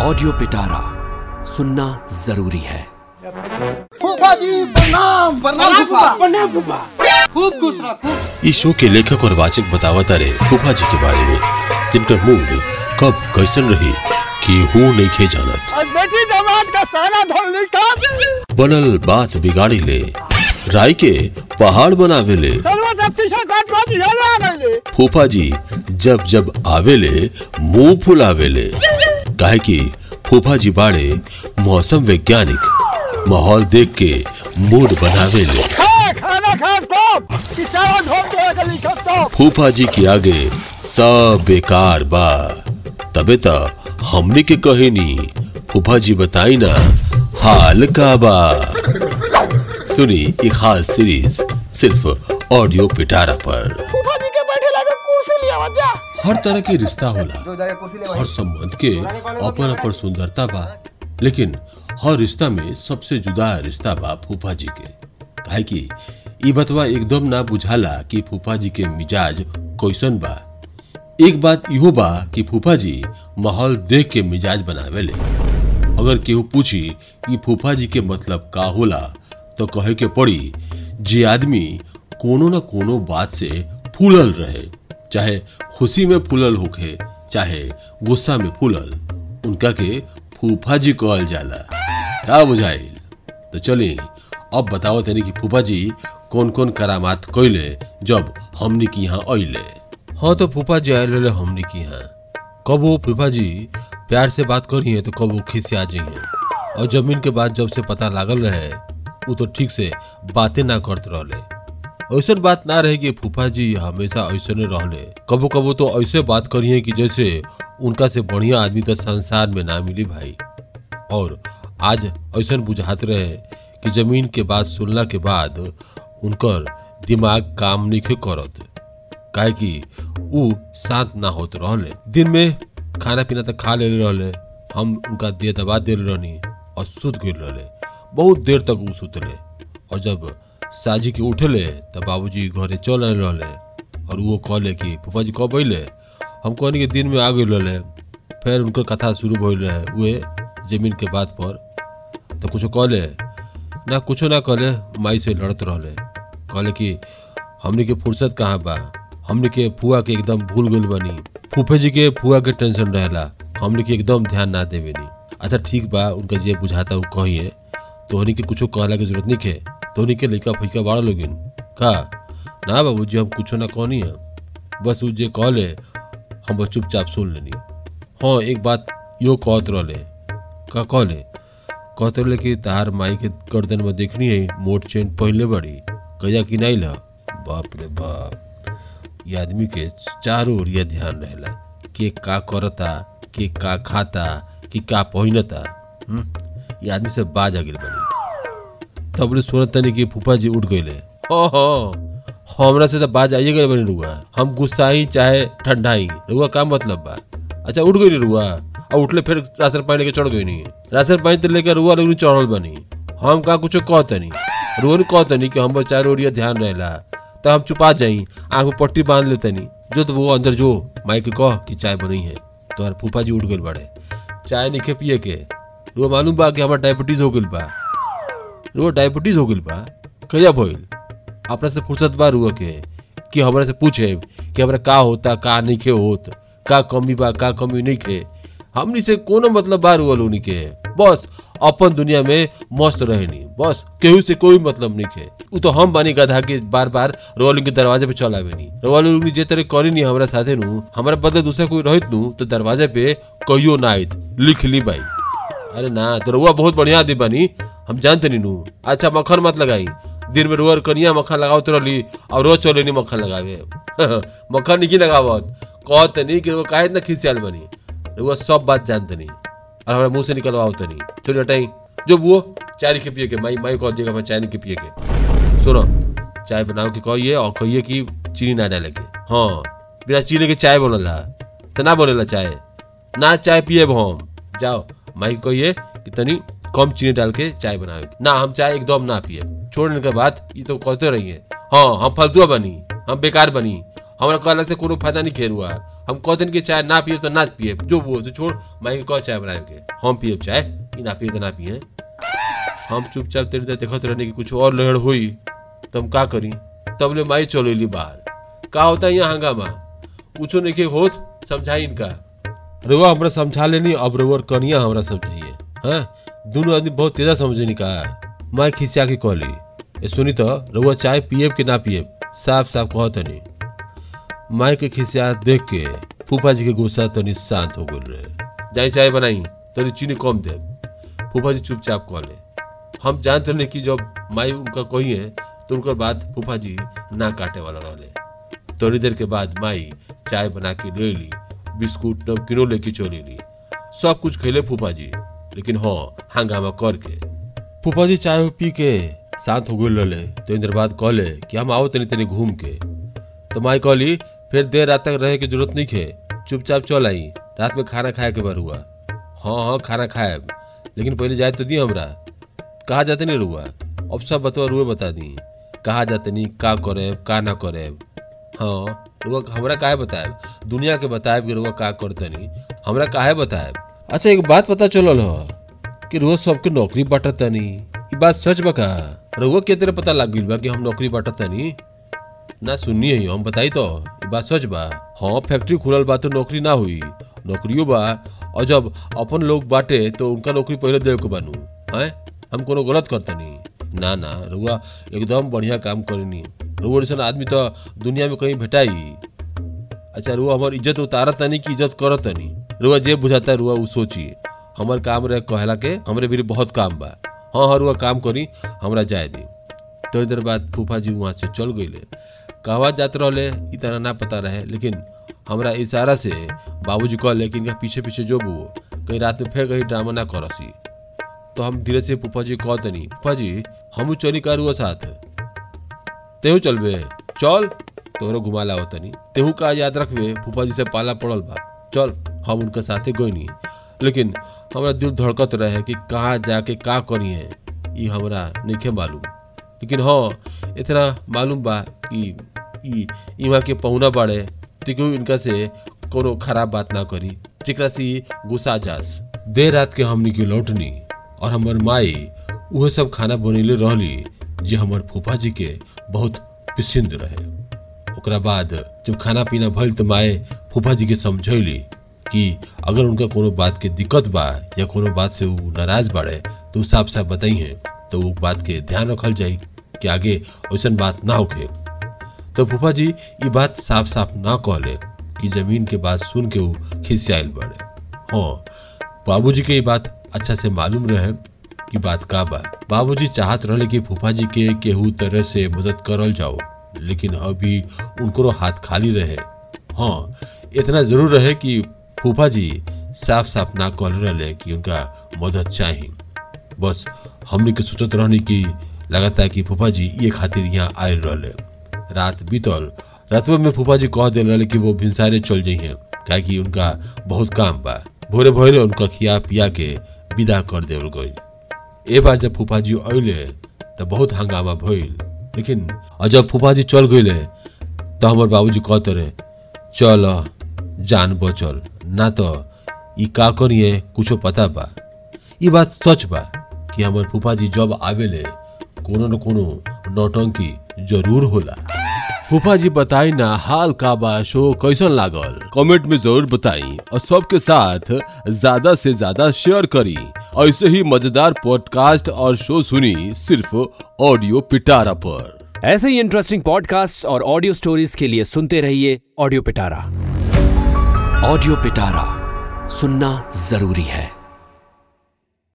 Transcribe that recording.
Audio पिटारा सुनना ज़रूरी है। फूफा जी प्रणाम प्रणाम फूफा। प्रणाम फूफा। खूब खुश रह खूब इस शो के लेखक और वाचक बतावता रहे फूफा जी के बारे में। जिनकर मूड कब कैसन रही कि हूँ नहीं खे जानत। और बेटी दामाद का सारा धोल बनल बात बिगाड़ी ले राय के पहाड़ बनावे ले। फूफा जी जब जब आवेले मुँह फुलावेले काहे कि फूफा जी बाड़े मौसम वैज्ञानिक माहौल देख के मूड खा तो फूफा जी के आगे सब बेकार बा। तबे त हमने के कहेनी फूफा जी बताई ना हाल का बा। सुनी एक खास सीरीज़ सिर्फ़ ऑडियो पिटारा पर। फूफा जी के बैठे लगे कुर्सी लिया जा हर तरह के रिश्ता होला। हर संबंध के अपन अपन सुंदरता बा। लेकिन हर रिश्ता में सबसे जुदा रिश्ता बा फूफा जी के। काहे कि ई बतवा एकदम ना बुझाला कि फूफा जी के मिजाज कैसन बा। एक बात इहो बा कि फूफा जी माहौल देख के मिजाज बनावे ले। अगर केहू पूछी कि फूफा जी के मतलब का होला तो कहे के पड़ी जे आदमी कोनो न कोनो बात से फूलल रहे। चाहे खुशी में फूलल होखे चाहे गुस्सा में फूलल, उनका के फूफा जी कहल जाला। का बुझाइल। तो चली अब बताओ तनी कि फूफा जी कौन कौन करामात कैले जब हमनी की यहाँ अइले हाँ तो फूफा जी आयल रहे हमनी की यहाँ। कब वो फूफा जी प्यार से बात करी है तो कब वो खिसिया जाइए और ज़मीन के बाद जब से पता लागल रहे वो तो ठीक से बातें ना करत रहले। ऐसा बात ना रहे कि फूफा जी हमेशा ऐसे रहले। कबो कबो तो ऐसे बात करिए कि जैसे उनका से बढ़िया आदमी तो संसार में ना मिली भाई। और आज ऐसा बुझात रहे कि ज़मीन के बात सुनला के बाद उनकर दिमाग काम नहीं करत। काहे कि ऊ शांत ना होत रहले। दिन में खाना पीना तो खा ले रहले। हम उनका देह दबा दे रहनी और सुत गए रहले। बहुत देर तक ऊ सुतले। और जब साजी के उठले, तब बाबूजी घरे चल आए रहले और वो कहले कि फूफा जी कब अइले? हम कहनी कि दिन में आ गए रहले फिर उनकर कथा शुरू भइल रहे, उहे ज़मीन के बात पर। तो कुछ कहले? ना, कुछ ना कहले, माई से लड़त रहले। कहले कि, हमने के फुर्सत कहाँ बा? हमने के फुआ के एकदम भूल गइल बनी। फूफे जी के फुआ के टेंशन रहेला। हमने के एकदम ध्यान ना देवे नी अच्छा ठीक बा, उनका जे बुझाता वो कहिए। तोहनी के कुछो कहला के ज़रूरत नहीं है तोहनी के लइका फैका बाड़ा लोगिन का ना बाबूजी, हम कुछ ना कहनी है बस उ जे कहले हम बस चुपचाप सुन लेनी हाँ। एक बात यो कहत रहले। का कहले कहते रहे कि तार माई के गर्दन में देखनी है, मोट चेन पहले बड़ी। कहिया कि नहीं ला? बाप रे बाप। ये आदमी के चारों ओर ये ध्यान रहेला। के का करता, के का खाता, कि का पहनता। हम्म? ये आदमी से बाज आ बनी। तब बोले सुनत तनी कि फूफा जी उठ गए हाँ हाँ हमरा से तो बाज आइए गए बनी रुआ। हम गुस्साई चाहे ठंडाई रुआ, का मतलब बा? अच्छा उठ गई रुआ। और उठले फिर राशन पानी के चढ़ गई नहीं राशन पानी तो लेकर रुआ लोग चढ़ल बनी। हम का कुछ कहते नहीं रुआ ने कहते नहीं कि हम चारों ओरिया ध्यान रहेला। तो हम छुपा जाई, आँख में पट्टी बाँध लेते नहीं जो तो वो अंदर जो माई के कह कि चाय बनी है। तो फूफा जी उठ गए बड़े। चाय नहीं खे पिए के। रुआ, मालूम बा कि हमारा डायबिटीज़ हो गई बा। रुआ डायबिटीज़ हो गई बा, कहिया भइल? अपना से फुर्सत बा रुआ के, कि हमरा से पूछे कि हमरा का होता, का नहीं खे होत, का कमी बा, का कमी नहीं खे। हमनी से कोनो मतलब बा रुआ लोनी के। बस, अपन दुनिया में मस्त रहेनी। बस, केहू से कोई मतलब नहीं खे। उ तो हम बानी गधा के बार बार रोलिंग के दरवाजे पे चल आवे नी रोलिंग जे तरह करी नी हमरा साथे नु, हमरा बदले दूसरा कोई रहित नु तो दरवाजे पे कहियो ना आइत लिख ली भाई अरे ना तो रुआ बहुत बढ़िया आदमी बनी। हम जानते नहीं नू अच्छा मक्खन मत लगाई। दिन में रोअर कनिया मक्खन लगावत रहली, और रोज चले नहीं मक्खन लगावे। मक्खन नहीं लगावत। कहते नहीं कि वो काहे इतना खिसियाल बनी। रुआ सब बात जानते नहीं। और हमारे मुँह से निकलवाओ तो नहीं छोटे हटाई जो वो चाय के पिए के, माई माई कह दिएगा मैं चाय के पिए के। सुनो, चाय बनाओ के कहिए, और कहिए कि चीनी ना डाले के। हाँ बिना चीनी के चाय बनला तो ना बनेला चाय। ना चाय पिए हम। जाओ, माई कहिए कि तनी कम चीनी डाल के चाय बनावे ना, हम चाय एकदम ना पिए। छोड़ने के बाद ये तो कहते रहिए। हाँ हम फालतुआ बनी, हम बेकार बनी। हमारा कहला से कोनो फ़ायदा नहीं खेर हुआ हम कह दिन के चाय ना पिए तो ना पिए। जो वो तो छोड़ माई कह चाय बनाए के हम पिए चाय। ना पिए तो ना पिए। हम चुपचाप तेरे देखत रहने की कुछ और लहर हुई। तो हम का करी? तब ले माई चलो ली बाहर। का होता है यहाँ हंगामा? कुछो नहीं के होत, समझाई इनका। रुआ हमरा समझा लेनी, अब रुआ कनिया हमरा समझाइए। हाँ? दोनों आदमी बहुत तेजा समझे नहीं कहा माई खिसिया के कहली ए, सुनी तो रुआ चाय पिएब कि ना पिएब? साफ़ साफ़ कहत नहीं माई के खिसिया देख के फूफा जी के गुस्सा तनी शांत हो गल रहे। जाई चाय बनाई तनी चीनी कम दे फूफा जी चुपचाप कहले हम जानते रहे कि जब माई उनका कही है तो उनकर बात फूफा जी ना काटे वाला रहले। थोड़ी देर के बाद माई चाय बना के ले ली, बिस्कुट, नमकीनो लेके चली ली। सब कुछ खेले फूफा जी। लेकिन हाँ हंगामा करके फूफा जी चाय पी के शांत हो गए रहले। तो देर बाद कहले कि हम आओ तनी तनी घूम के। तो माई कहली, फिर देर रात तक रहे की ज़रूरत नहीं खे। चुपचाप चल आई। रात में खाना खाए के बार हुआ हाँ हाँ खाना खाए लेकिन पहले जाए तो दिए हमरा। कहा जाते नहीं रुआ? अब सब बतवा रुए बता दी। कहा जाते नहीं, का करे का ना करे हाँ रुआ हमरा काहे बताए दुनिया के बताए कि रुआ का नहीं। हमरा काहे बताएब? अच्छा एक बात पता चलल हो कि रोज सबके नौकरी बांटता नहीं ई बात सच बा का? के तेरे पता लग गइल बा कि हम नौकरी बांटता नहीं ना सुनिए हम बताई तो। बात सच बा। हाँ फैक्ट्री खुलल बा तो नौकरी ना हुई। नौकरियों बा। और जब अपन लोग बांटे तो उनका नौकरी पहले देव के बनू। हैं? हम कोनो गलत करता नहीं ना ना रुआ एकदम बढ़िया काम करनी। रुआ जैसन आदमी तो दुनिया में कहीं भेटाई। अच्छा रुआ हमार इज़्ज़त उतारत तनी की इज़्ज़त करत तनी रुआ जे बुझाता रुआ उ सोची हमार काम रहे कहला के हमरे भी बहुत काम बा। हाँ हाँ रुआ, काम करी, हमरा जाए दी। थोड़ी देर बाद फूफा जी वहाँ से चल गईले। कहवा जात ई तरह ना पता रहे, लेकिन हमरा इशारा से बाबूजी कहले कि इनका पीछे पीछे जो बू कहीं रात में फिर कहीं ड्रामा ना करसी। तो हम धीरे से फूफा जी कह तनी फूफा जी हम चली का रुआ साथ? तेहू चलबे। चल, तोहरो घुमा लाओ तनी। तेहू का याद रखबे फूफा जी से पाला पड़ल बा। चल। हम उनके साथे गईनी लेकिन हमरा दिल धड़कत रहे कि कहाँ जाके का करी है ई हमरा नहीं मालूम। लेकिन हाँ इतना मालूम बा कि इहाँ के पहुना बाड़े तो केहू इनका से कोनो खराब बात ना करी। जेकरा से गुस्सा जास। देर रात के हमनी के लौटनी और हमर माई, उहे सब खाना बनेले रहली, जे हमर फूफा जी के बहुत पसंद रहे। ओकरा बाद जब खाना पीना भइल तो माए फूफा जी के समझैली कि अगर उनका कोनो बात के दिक्कत बा या कोनो बात से वो नाराज़ बाड़े तो साफ़ साफ़ बताई है तो वो बात के ध्यान रखल जाए कि आगे वैसन बात ना होके तो फूफा जी ये बात साफ़ साफ़ ना कहले कि ज़मीन के बात सुन के वो खिसियाल बाड़े। हाँ बाबूजी के ये बात अच्छा से मालूम रहे कि बात का बा। बाबूजी चाहत रहे कि फूफा जी के केहू तरह से मदद करल जाओ, लेकिन अभी उनको हाथ खाली रहे। हाँ इतना ज़रूर रहे कि फूफा जी साफ़ साफ़ ना कह रहे कि उनका मदद चाहिए बस, हमने के सोचत रहनी कि लगाता कि फूफा जी ये खातिर यहाँ आयल रहे रात बीतल रातवा में फूफा जी कह दिल रहे कि वो भिनसारे चल जाइए क्या कि उनका बहुत काम बा। भोरे भोरे उनका खिया पिया के विदा कर देवल गई। ए बार जब फूफा जी अले तो बहुत हंगामा भइल। लेकिन और जब फूफा जी चल गए तो हमार बाबूजी कहते रहे, चल, जान बचल। ना तो ई का करिए कुछो पता बा ई बात सच बा कि हमार फूफा जी जब आवेले कोनो न कोनो नौटंकी ज़रूर होला फूफा जी बताई ना हाल का बा शो कैसन लागल कमेंट में ज़रूर बताई और सबके साथ ज़्यादा से ज़्यादा शेयर करी ऐसे ही मज़ेदार पॉडकास्ट और शो सुनी सिर्फ़ ऑडियो पिटारा पर ऐसे ही इंटरेस्टिंग पॉडकास्ट और ऑडियो स्टोरीज के लिए सुनते रहिए ऑडियो पिटारा ऑडियो पिटारा सुनना ज़रूरी है।